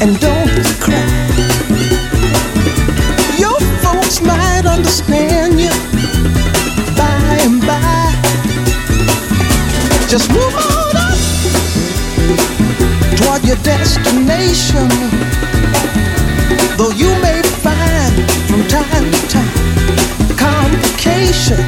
And don't cry. Your folks might understand you by and by. Just move on up toward your destination. Though you may find from time to time complication.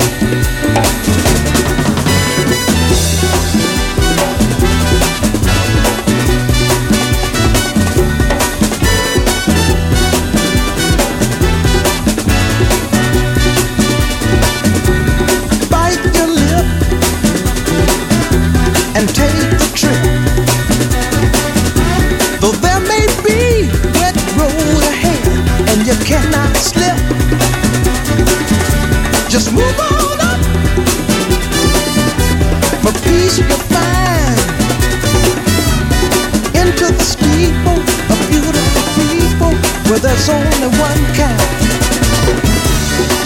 Steeple of beautiful people where there's only one kind.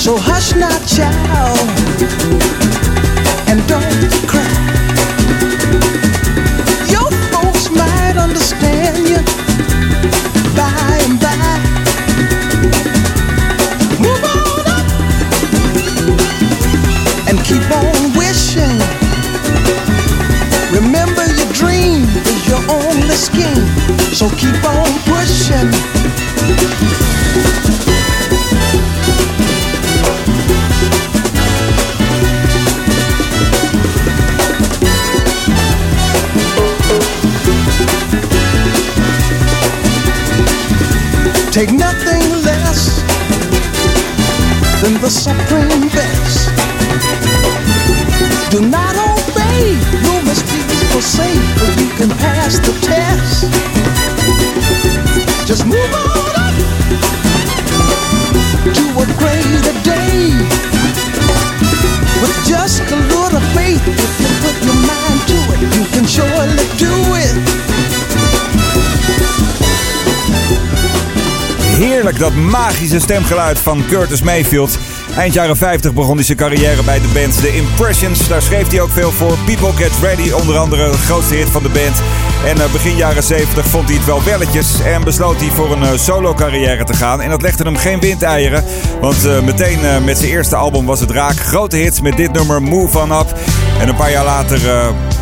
So hush now, child, and don't so keep on pushing. Take nothing less than the supreme best. Do not obey rumors people say, but you can pass the test. Just move on up day. With just a faith, you put your mind to you can surely do it. Heerlijk dat magische stemgeluid van Curtis Mayfield. Eind jaren 50 begon hij zijn carrière bij de band The Impressions. Daar schreef hij ook veel voor. People Get Ready, onder andere de grootste hit van de band. En eh, begin jaren 70 vond hij het wel welletjes en besloot hij voor een eh, solo carrière te gaan. En dat legde hem geen windeieren, want eh, meteen met zijn eerste album was het raak. Grote hits met dit nummer Move On Up. En een paar jaar later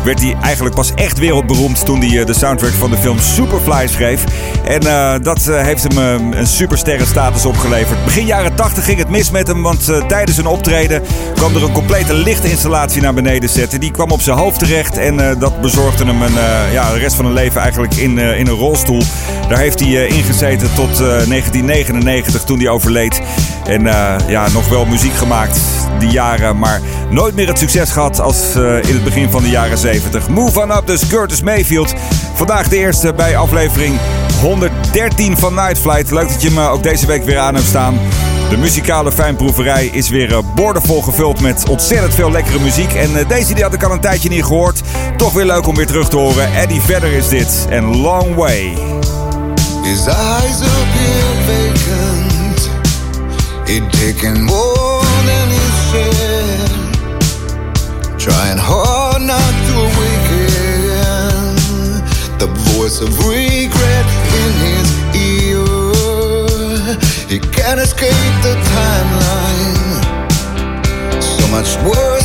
werd hij eigenlijk pas echt wereldberoemd toen hij eh, de soundtrack van de film Superfly schreef. En eh, dat eh, heeft hem eh, een supersterrenstatus opgeleverd. Begin jaren 80 ging het mis met hem, want tijdens een optreden kwam er een complete lichtinstallatie naar beneden zetten. Die kwam op zijn hoofd terecht en dat bezorgde hem een, ja, de rest van zijn leven eigenlijk in, in een rolstoel. Daar heeft hij ingezeten tot eh, 1999 toen hij overleed. En ja, nog wel muziek gemaakt die jaren, maar nooit meer het succes gehad als in het begin van de jaren 70. Move on up, dus Curtis Mayfield. Vandaag de eerste bij aflevering 113 van Night Flight. Leuk dat je me ook deze week weer aan hebt staan. De muzikale fijnproeverij is weer eh, boordevol gevuld met ontzettend veel lekkere muziek. En eh, deze die had ik al een tijdje niet gehoord. Toch weer leuk om weer terug te horen. Eddie Vedder is dit en Long Way. His eyes appear vacant. He'd taken more than he said. Trying hard not to awaken the voice of regret in his ear. He can't escape the timeline. So much worse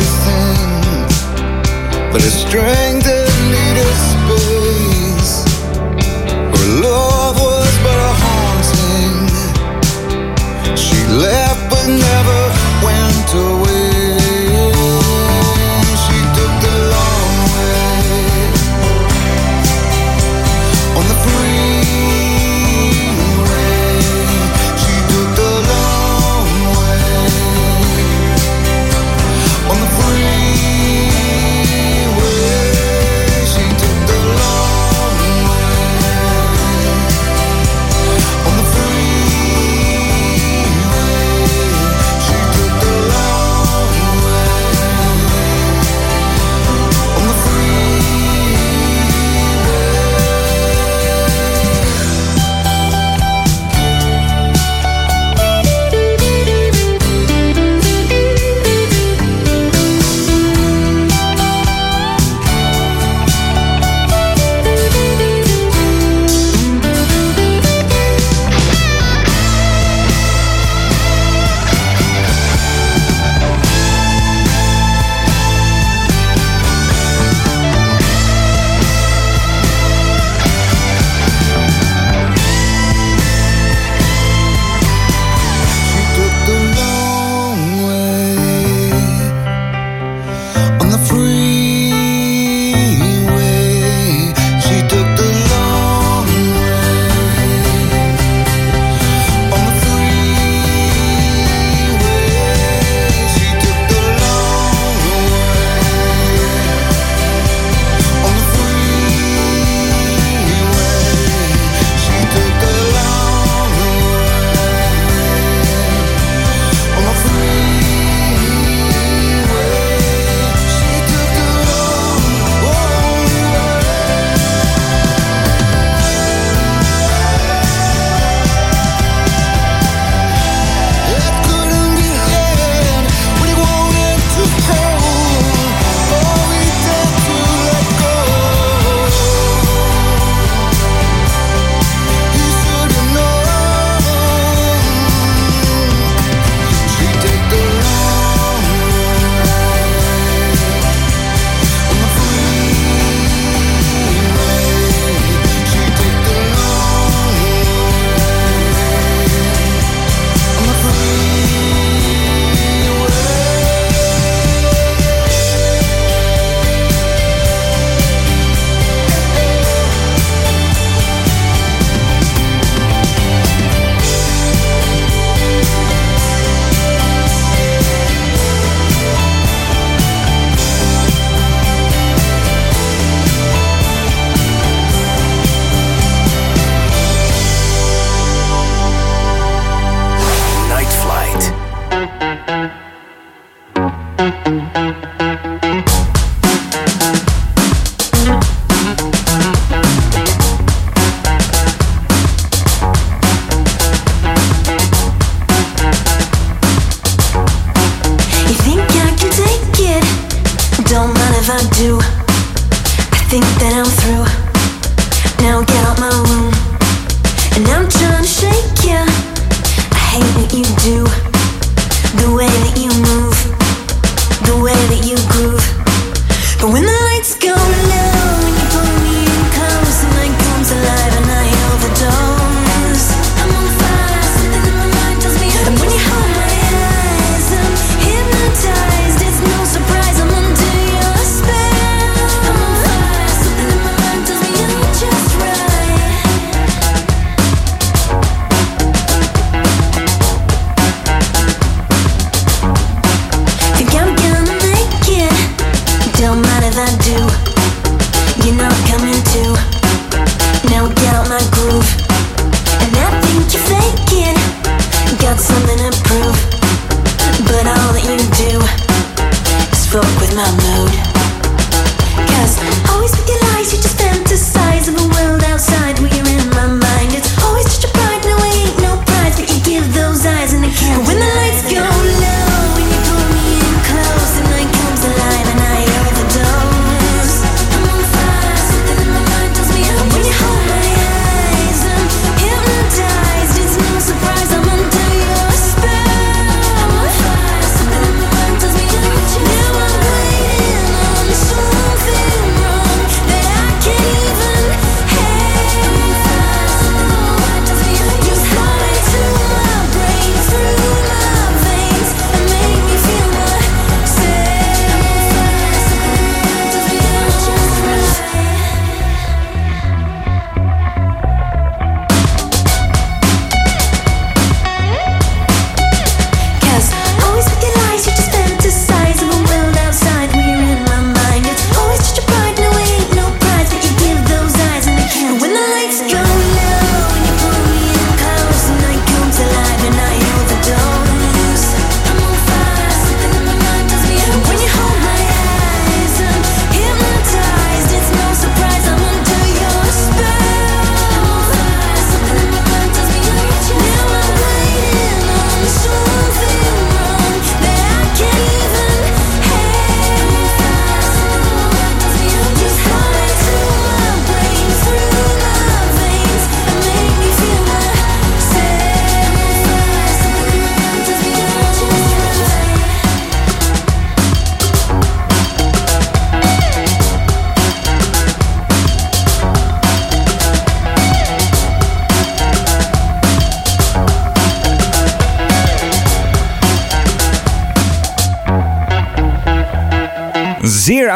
everything, but it's strength.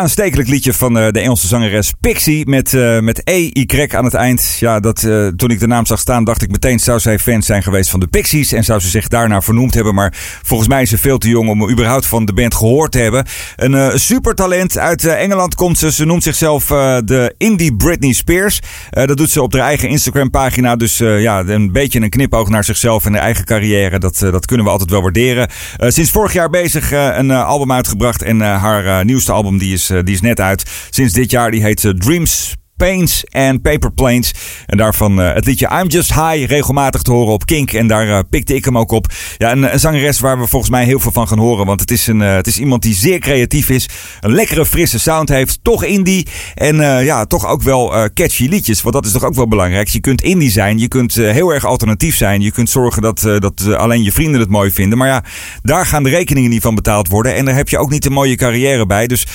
Aanstekelijk liedje van uh, de Engelse zangeres Pixie met, uh, met E-Y aan het eind. Ja, dat, uh, toen ik de naam zag staan dacht ik meteen zou zij fan zijn geweest van de Pixies en zou ze zich daarna vernoemd hebben. Maar volgens mij is ze veel te jong om überhaupt van de band gehoord te hebben. Een supertalent uit Engeland komt ze. Ze noemt zichzelf de Indie Britney Spears. dat doet ze op haar eigen Instagram pagina. Dus ja, een beetje een knipoog naar zichzelf en haar eigen carrière. Dat, dat kunnen we altijd wel waarderen. sinds vorig jaar bezig een album uitgebracht en haar nieuwste album die is, die is net uit. Sinds dit jaar, die heet Dreams Paints en Paper Planes. En daarvan uh, het liedje I'm Just High regelmatig te horen op Kink. En daar uh, pikte ik hem ook op. Ja, een, zangeres waar we volgens mij heel veel van gaan horen. Want het is, een, uh, het is iemand die zeer creatief is. Een lekkere frisse sound heeft. Toch indie. En ja, toch ook wel catchy liedjes. Want dat is toch ook wel belangrijk. Je kunt indie zijn. Je kunt heel erg alternatief zijn. Je kunt zorgen dat, dat alleen je vrienden het mooi vinden. Maar ja, daar gaan de rekeningen niet van betaald worden. En daar heb je ook niet een mooie carrière bij. Dus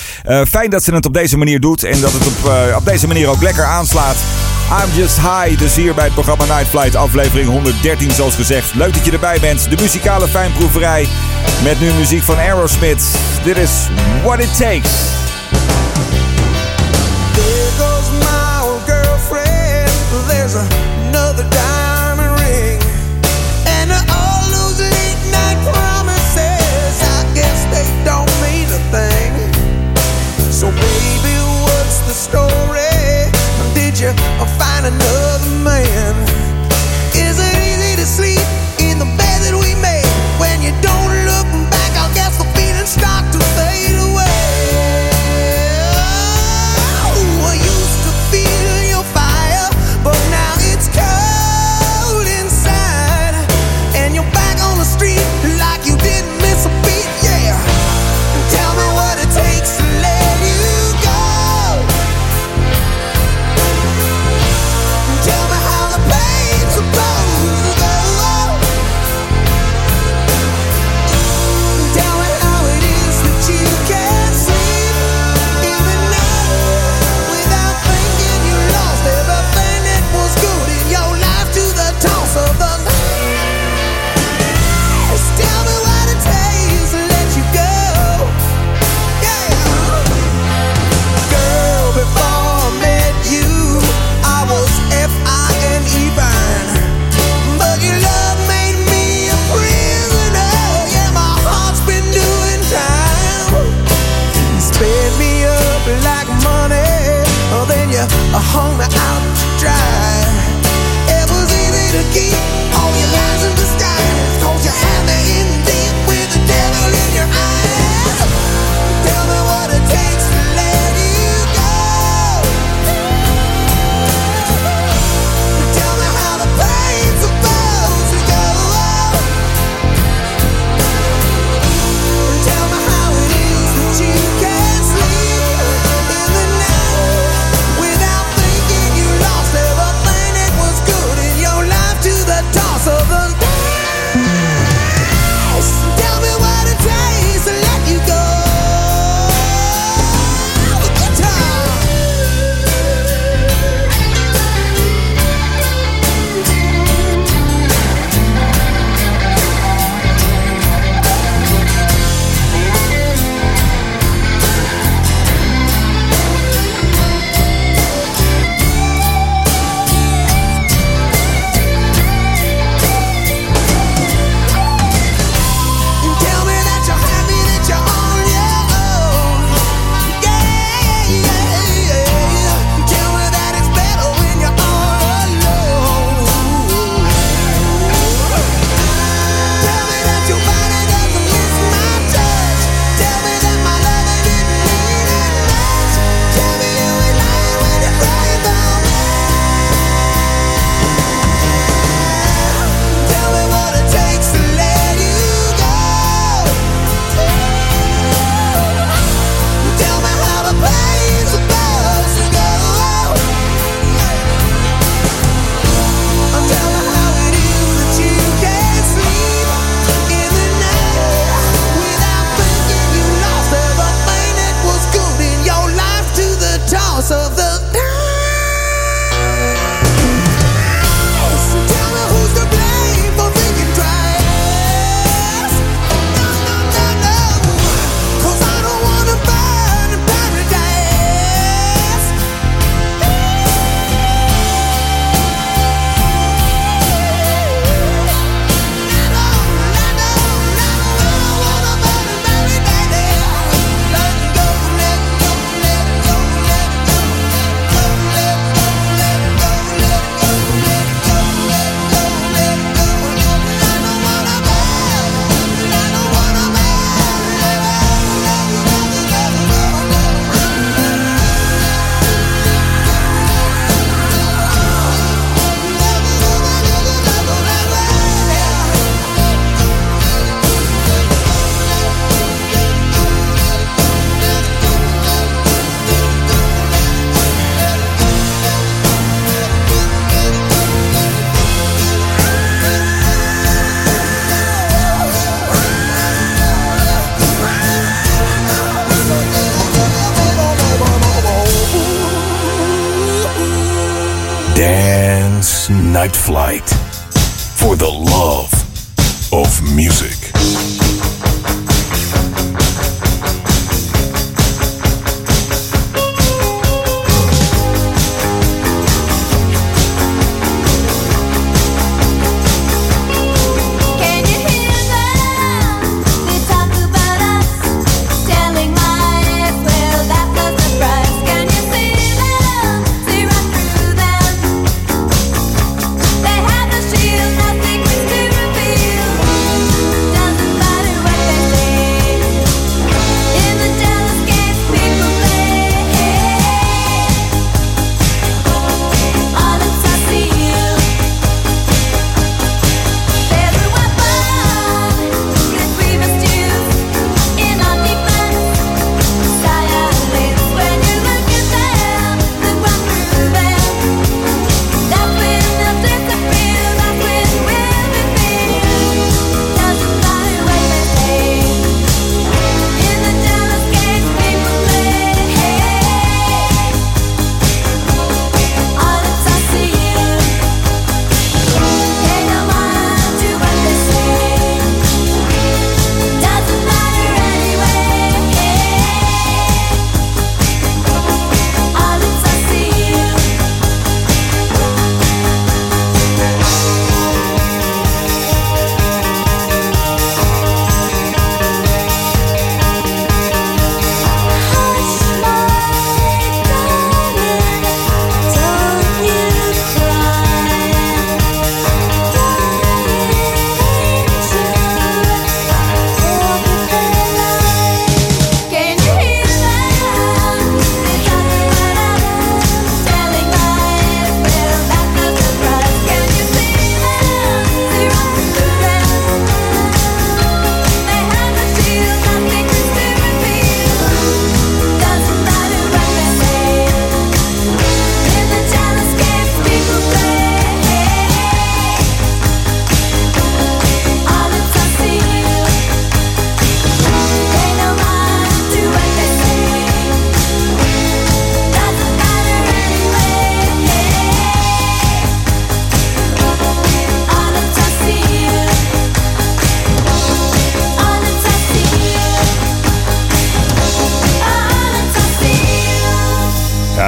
fijn dat ze het op deze manier doet. En dat het op, op deze manier ook lekker aanslaat. I'm Just High, dus hier bij het programma Night Flight, aflevering 113 zoals gezegd. Leuk dat je erbij bent, de muzikale fijnproeverij met nu muziek van Aerosmith. Dit is What It Takes. My girlfriend, there's another ring. And all promises, I guess they don't mean a thing. So baby, what's the story? You or find another man? Night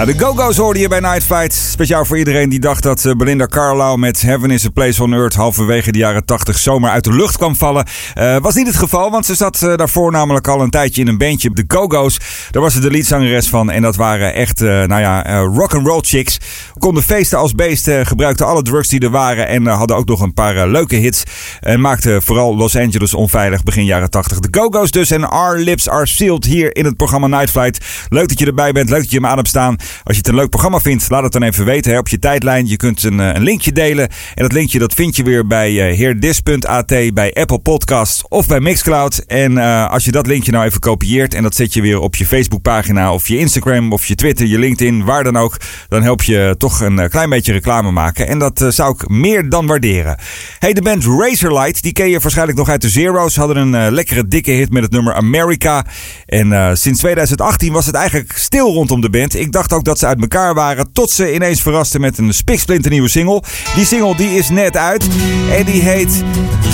Ja, de Go-Go's hoorde je bij Night Flight. Speciaal voor iedereen die dacht dat eh, Belinda Carlisle met Heaven is a Place on Earth halverwege de jaren 80 zomaar uit de lucht kwam vallen. Eh, was niet het geval, want ze zat eh, daarvoor namelijk al een tijdje in een bandje. De Go-Go's, daar was ze de leadzangeres van. En dat waren echt, nou ja, rock'n'roll chicks. Konden feesten als beesten, gebruikten alle drugs die er waren. En hadden ook nog een paar leuke hits. En maakten vooral Los Angeles onveilig begin jaren 80. De Go-Go's dus en Our Lips Are Sealed hier in het programma Night Flight. Leuk dat je erbij bent, leuk dat je hem aan hebt staan. Als je het een leuk programma vindt, laat het dan even weten op je tijdlijn. Je kunt een, eh, een linkje delen. En dat linkje dat vind je weer bij eh, heerdis.at, bij Apple Podcasts of bij Mixcloud. En eh, als je dat linkje nou even kopieert en dat zet je weer op je Facebookpagina of je Instagram of je Twitter, je LinkedIn, waar dan ook. Dan help je toch een klein beetje reclame maken. En dat zou ik meer dan waarderen. Hey, de band Razorlight, die ken je waarschijnlijk nog uit de Zero's. Hadden een lekkere dikke hit met het nummer America. En sinds 2018 was het eigenlijk stil rondom de band. Ik dacht ook dat ze uit elkaar waren, tot ze ineens verrasten met een spiksplinternieuwe single. Die single die is net uit en die heet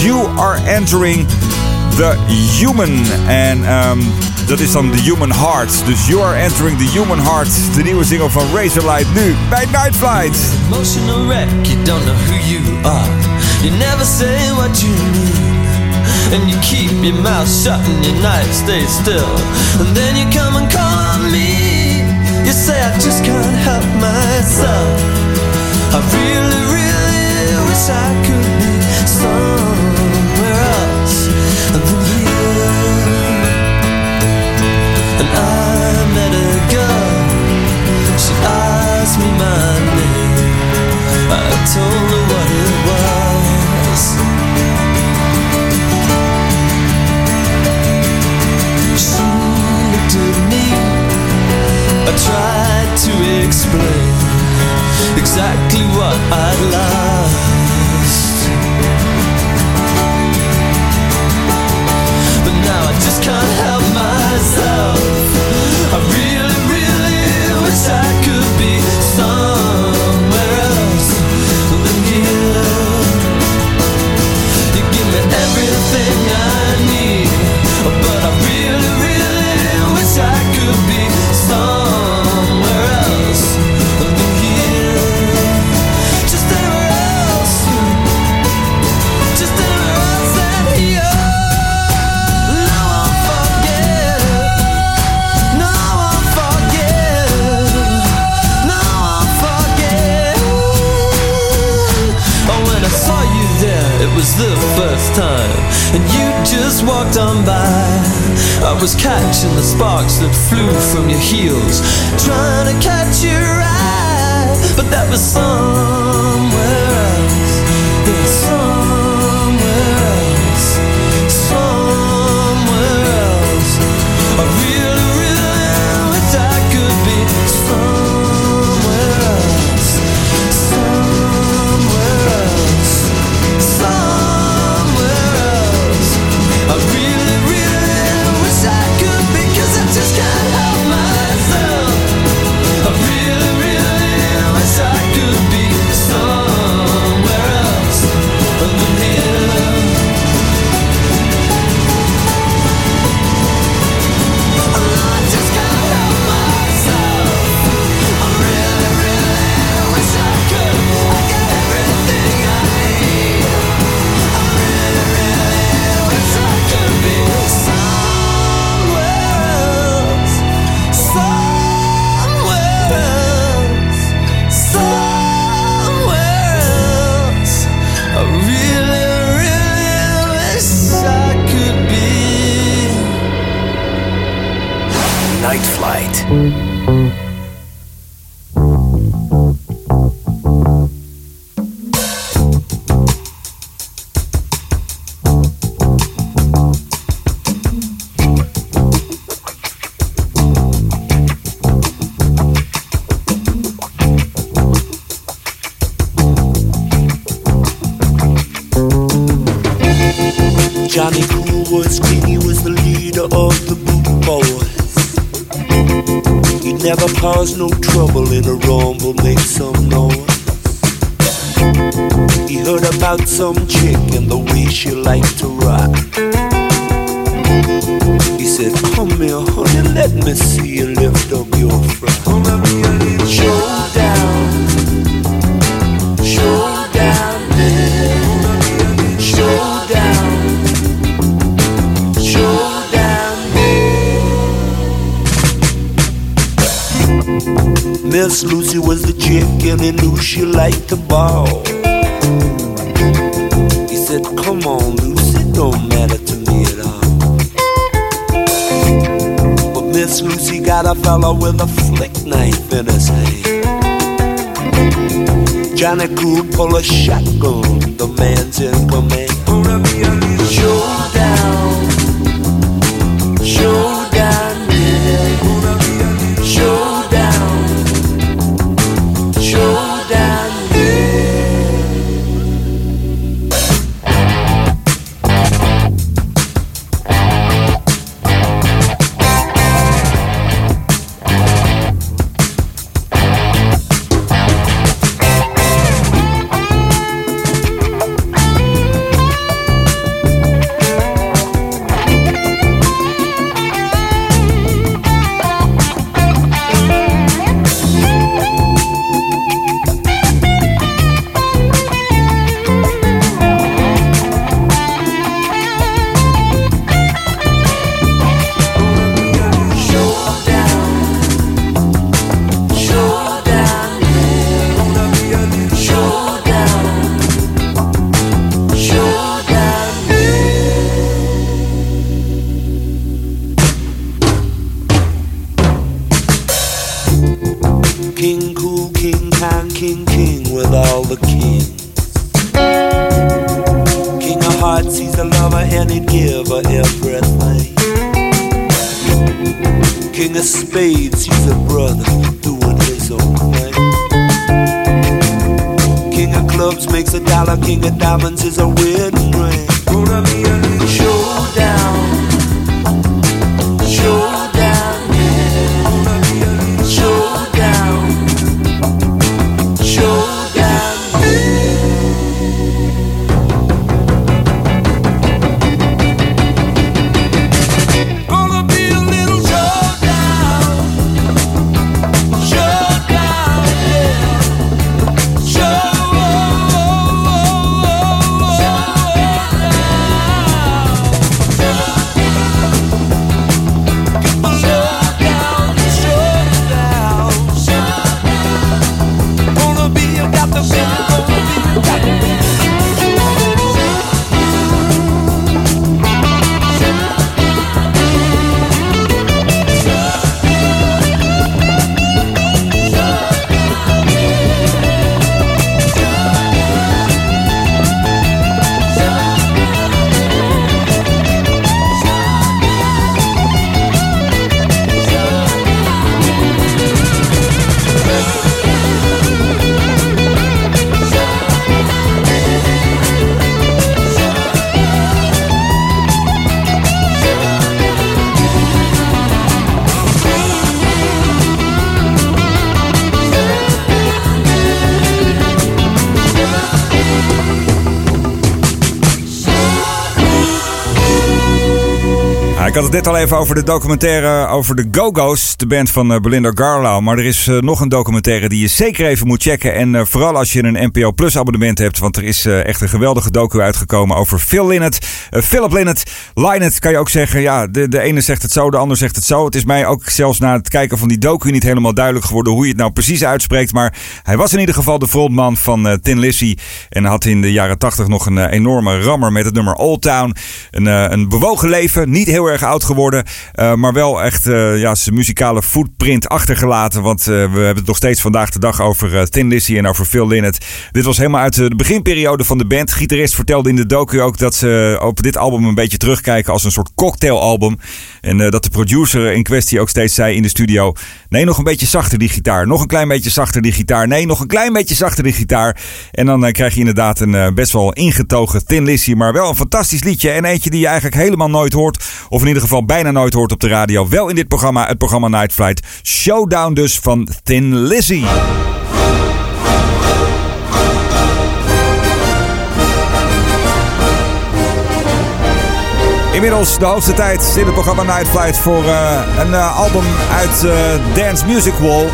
You Are Entering The Human. En ehm, dat is dan The Human Heart. Dus You Are Entering The Human Heart. De nieuwe single van Razorlight nu bij Night Flight. Emotional wreck, you don't know who you are. You never say what you need. And you keep your mouth shut and your night stays still. And then you come and call on me. You say, I just can't help myself. I really, really wish I could she liked like the ball. He said, Come on, Lucy, don't matter to me at all. But Miss Lucy got a fella with a flick knife in his hand. Johnny Cool pull a shotgun, the man's in command. Gonna be a showdown. Showdown. Al even over de documentaire over de Go-Go's, de band van eh, Belinda Garlow. Maar er is eh, nog een documentaire die je zeker even moet checken. En eh, vooral als je een NPO Plus abonnement hebt, want er is echt een geweldige docu uitgekomen over Phil. Eh, Philip Lynott, Lynott kan je ook zeggen. Ja, de, de ene zegt het zo, de ander zegt het zo. Het is mij ook zelfs na het kijken van die docu niet helemaal duidelijk geworden hoe je het nou precies uitspreekt. Maar hij was in ieder geval de frontman van Tin Lizzy. En had in de jaren tachtig nog een enorme rammer met het nummer Old Town. Een, een bewogen leven, niet heel erg oud geworden. Eh, maar wel echt eh, ja, zijn muzikale footprint achtergelaten. Want eh, we hebben het nog steeds vandaag de dag over Tin Lizzy en over Phil Lynott. Dit was helemaal uit de beginperiode van de band. Gitarist vertelde in de docu ook dat ze op dit album een beetje terugkijken als een soort cocktailalbum. En dat de producer in kwestie ook steeds zei in de studio... Nee, nog een beetje zachter die gitaar. Nog een klein beetje zachter die gitaar. Nee, nog een klein beetje zachter die gitaar. En dan krijg je inderdaad een best wel ingetogen Tin Lizzy. Maar wel een fantastisch liedje. En eentje die je eigenlijk helemaal nooit hoort. Of in ieder geval bijna nooit hoort op de radio. Wel in dit programma, het programma Night Flight. Showdown dus van Tin Lizzy. Inmiddels de hoogste tijd in het programma Night Flight voor eh, een eh, album uit eh, Dance Music Wall.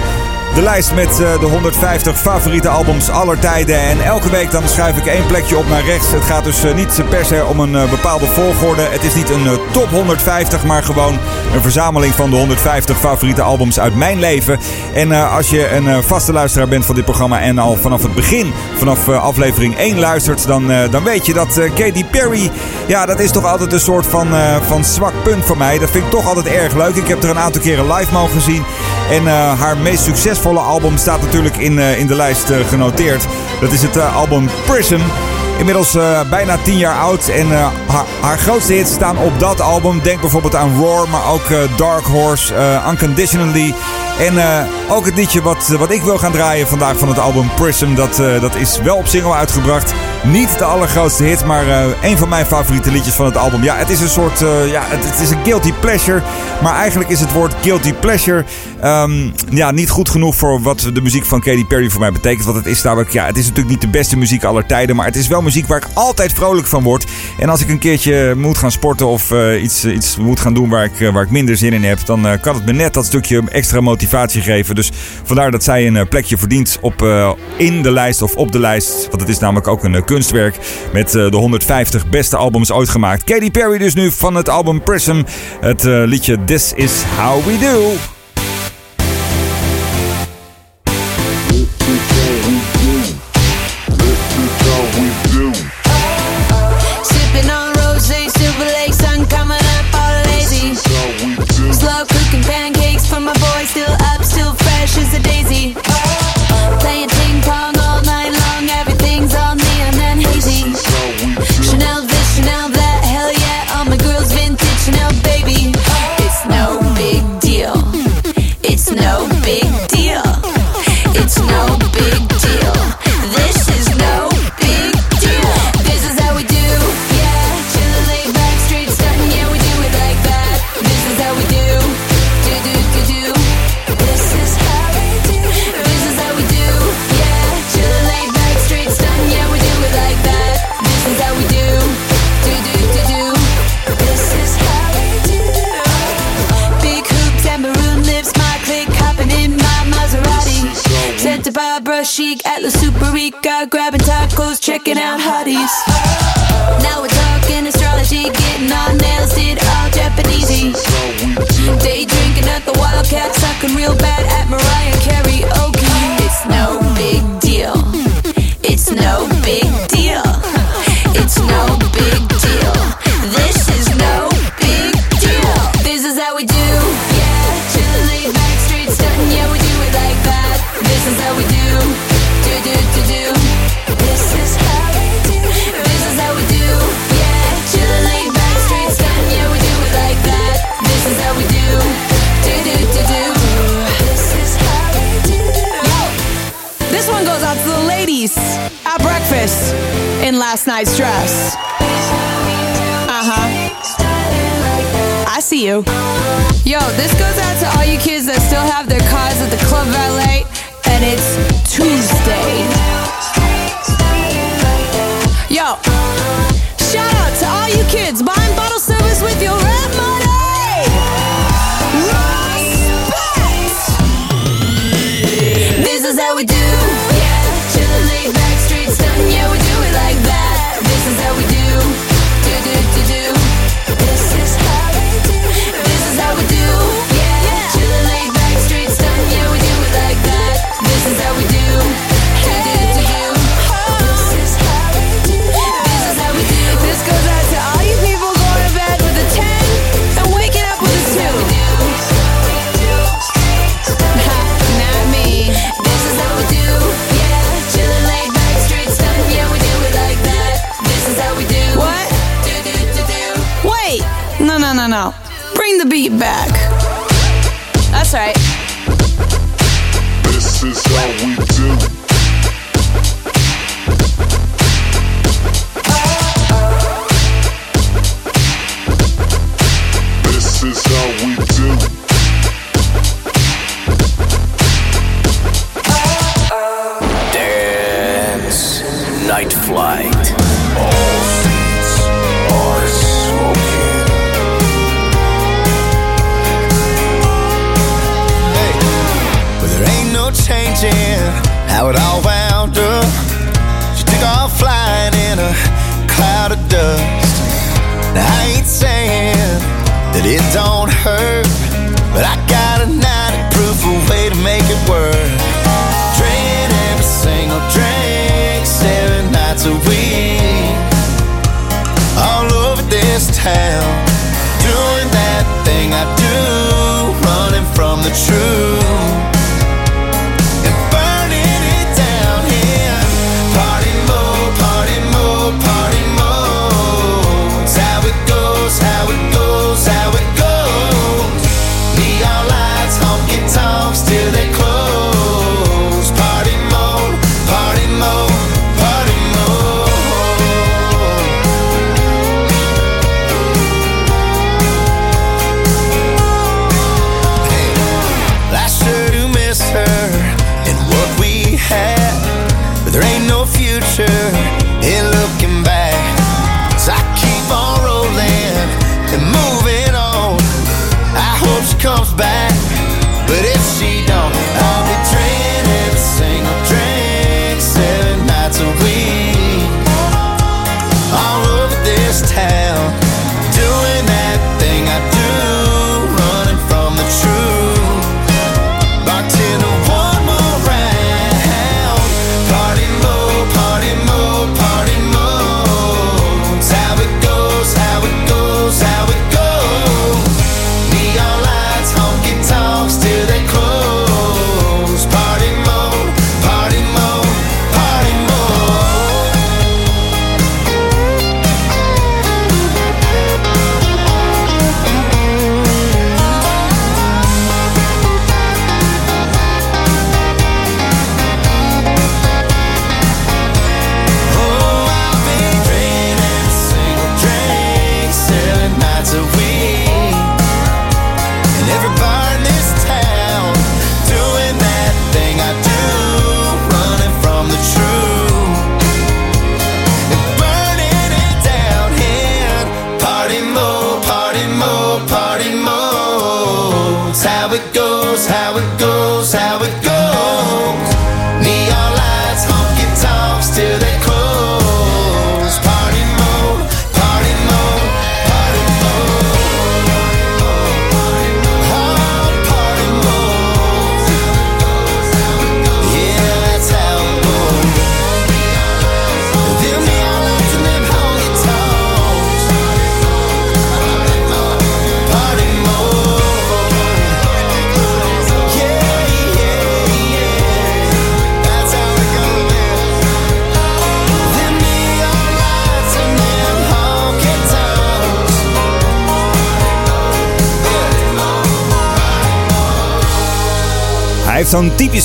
De lijst met eh, de 150 favoriete albums aller tijden. En elke week dan schuif ik één plekje op naar rechts. Het gaat dus eh, niet per se om een eh, bepaalde volgorde. Het is niet een top 150, maar gewoon een verzameling van de 150 favoriete albums uit mijn leven. En als je een vaste luisteraar bent van dit programma en al vanaf het begin, vanaf aflevering 1 luistert, dan, dan weet je dat Katy Perry, ja, dat is toch altijd een soort van, van zwak punt voor mij. Dat vind ik toch altijd erg leuk. Ik heb er een aantal keren live mogen zien. En haar meest succesvolle album staat natuurlijk in, eh, in de lijst eh, genoteerd. Dat is het eh, album Prism. Inmiddels eh, bijna 10 jaar oud. En eh, haar, grootste hits staan op dat album. Denk bijvoorbeeld aan Roar, maar ook eh, Dark Horse, Unconditionally. En ook het liedje wat, wat ik wil gaan draaien vandaag van het album Prism. Dat, dat is wel op single uitgebracht. Niet de allergrootste hit, maar een van mijn favoriete liedjes van het album. Ja, het is een soort. ja, het, het is een guilty pleasure. Maar eigenlijk is het woord guilty pleasure. ehm, ja, niet goed genoeg voor wat de muziek van Katy Perry voor mij betekent. Want het is namelijk. Ja, het is natuurlijk niet de beste muziek aller tijden. Maar het is wel muziek waar ik altijd vrolijk van word. En als ik een keertje moet gaan sporten of eh, iets, iets moet gaan doen waar ik, eh, waar ik minder zin in heb. dan eh, kan het me net dat stukje extra motivatie geven. Dus vandaar dat zij een eh, plekje verdient op, eh, in de lijst of op de lijst. Want het is namelijk ook een eh, kunstwerk met eh, de 150 beste albums ooit gemaakt. Katy Perry dus nu van het album Prism. Het eh, liedje This Is How We Do.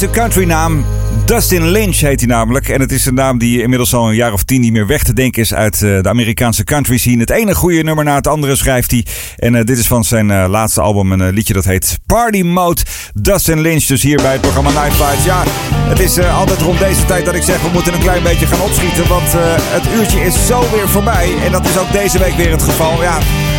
is de countrynaam Dustin Lynch heet hij namelijk. En het is een naam die inmiddels al een jaar of tien niet meer weg te denken is uit eh, de Amerikaanse country scene. Het ene goede nummer na het andere schrijft hij. En eh, dit is van zijn eh, laatste album een liedje dat heet Party Mode. Dustin Lynch dus hier bij het programma Night Ja, het is altijd rond deze tijd dat ik zeg we moeten een klein beetje gaan opschieten. Want het uurtje is zo weer voorbij. En dat is ook deze week weer het geval. Ja,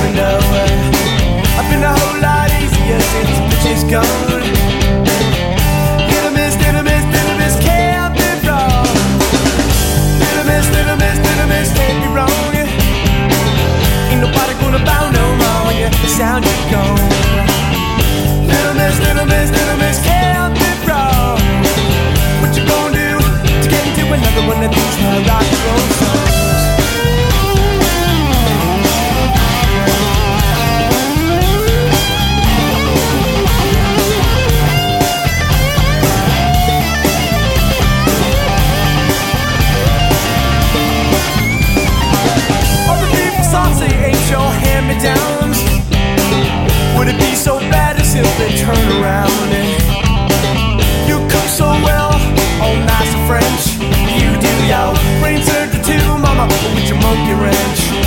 never know. I've been a whole lot easier since she's gone. Miss, miss, miss, can't be wrong. Miss, miss, miss, can't be wrong. Ain't nobody gonna bow no more sound gone. Miss, miss, miss, can't be wrong. What you gonna do to get into another one of these rock and roll songs? hand-me-downs? Would it be so bad to simply turn around you cook so well, all nice and French? You do your brain surgery, to mama, with your monkey wrench.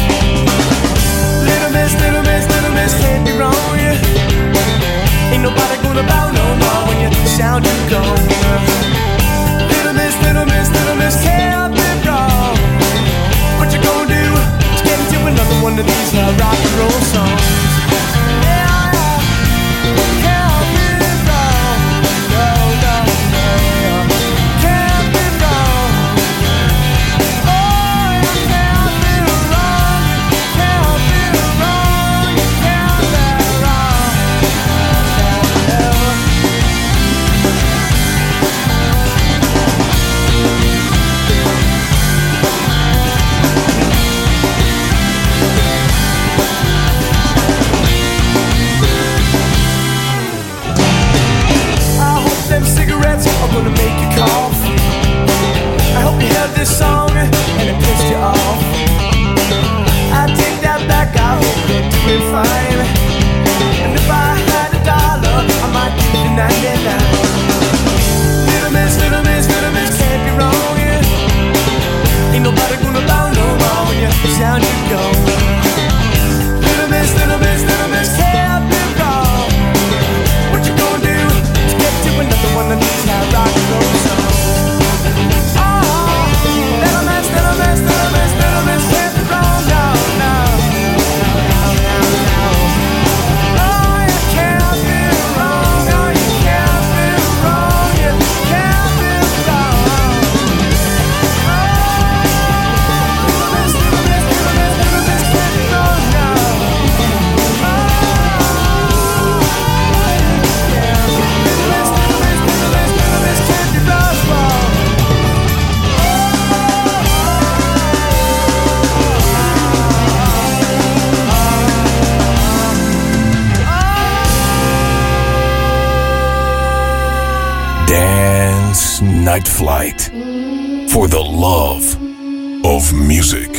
Midnight Flight for the love of music.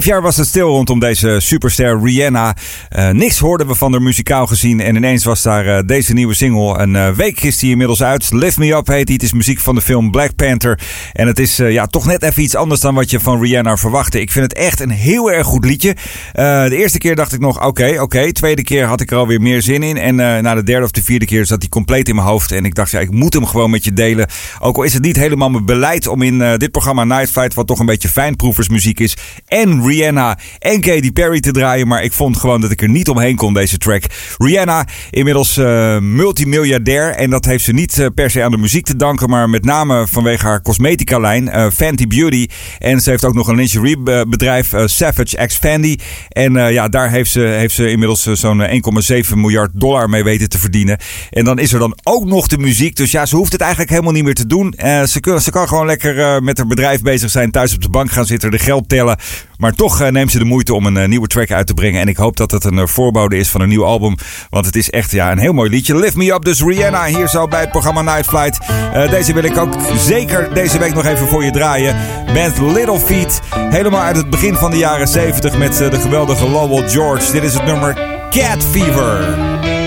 Vijf jaar was het stil rondom deze superster Rihanna. Eh, niks hoorden we van haar muzikaal gezien. En ineens was daar eh, deze nieuwe single. Een eh, week is inmiddels uit. Lift Me Up heet die. Het is muziek van de film Black Panther. En het is ja, toch net even iets anders dan wat je van Rihanna verwachtte. Ik vind het echt een heel erg goed liedje. De eerste keer dacht ik nog, oké, oké. Tweede keer had ik er alweer meer zin in. En na de derde of de vierde keer zat hij compleet in mijn hoofd. En ik dacht, ja, ik moet hem gewoon met je delen. Ook al is het niet helemaal mijn beleid om in dit programma Night Flight, wat toch een beetje fijnproeversmuziek is, en Rihanna en Katy Perry te draaien. Maar ik vond gewoon dat ik er niet omheen kon, deze track. Rihanna, inmiddels eh, multimiljardair. En dat heeft ze niet eh, per se aan de muziek te danken, maar met name vanwege haar cosmetica-lijn, eh, Fenty Beauty. En ze heeft ook nog een lingerie-bedrijf, Savage X Fendi. En ja, daar heeft ze, heeft ze inmiddels zo'n eh, 1,7 miljard dollar mee weten te verdienen. En dan is er dan ook nog de muziek. Dus ja, ze hoeft het eigenlijk helemaal niet meer te doen. Ze, kan gewoon lekker met haar bedrijf bezig zijn, thuis op de bank gaan zitten, de geld tellen. Maar toch eh, neemt ze de moeite om een eh, nieuwe track uit te brengen. En ik hoop dat het een eh, voorbode is van een nieuw album. Want het is echt ja, een heel mooi liedje. Lift Me Up, dus Rihanna hier zo bij het programma Night Flight. Deze wil ik ook zeker deze week nog even voor je draaien. Met Little Feet. Helemaal uit het begin van de jaren 70 met de geweldige Lowell George. Dit is het nummer Cat Fever.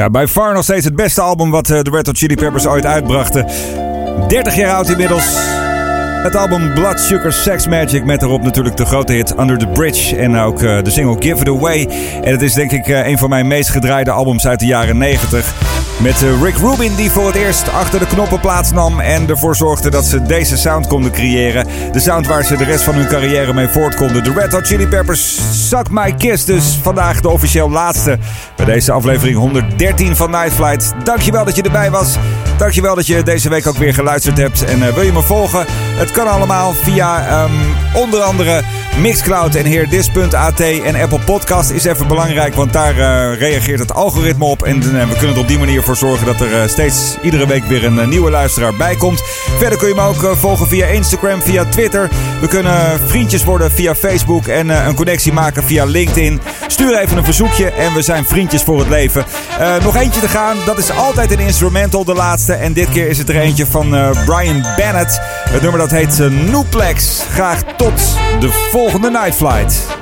Ja, bij far nog steeds het beste album wat eh, de Red Hot Chili Peppers ooit uitbrachten. 30 jaar oud inmiddels. Het album Blood Sugar Sex Magic met daarop natuurlijk de grote hit Under the Bridge en ook eh, de single Give It Away. En het is denk ik eh, een van mijn meest gedraaide albums uit de jaren 90. Met Rick Rubin die voor het eerst achter de knoppen plaatsnam en ervoor zorgde dat ze deze sound konden creëren. De sound waar ze de rest van hun carrière mee voort konden. De Red Hot Chili Peppers Suck My Kiss dus vandaag de officieel laatste bij deze aflevering 113 van Night Flight. Dankjewel dat je erbij was. Dankjewel dat je deze week ook weer geluisterd hebt. En eh, wil je me volgen? Het kan allemaal via ehm, onder andere Mixcloud en heerdis.at en Apple Podcast is even belangrijk, want daar eh, reageert het algoritme op. En eh, we kunnen er op die manier voor zorgen dat er eh, steeds iedere week weer een nieuwe luisteraar bij komt. Verder kun je me ook volgen via Instagram, via Twitter. We kunnen vriendjes worden via Facebook en een connectie maken via LinkedIn. Stuur even een verzoekje en we zijn vriendjes voor het leven. Nog eentje te gaan, dat is altijd een instrumental, de laatste. En dit keer is het er eentje van Brian Bennett. Het nummer dat heet eh, Nuplex. Graag tot de volgende Night Flight.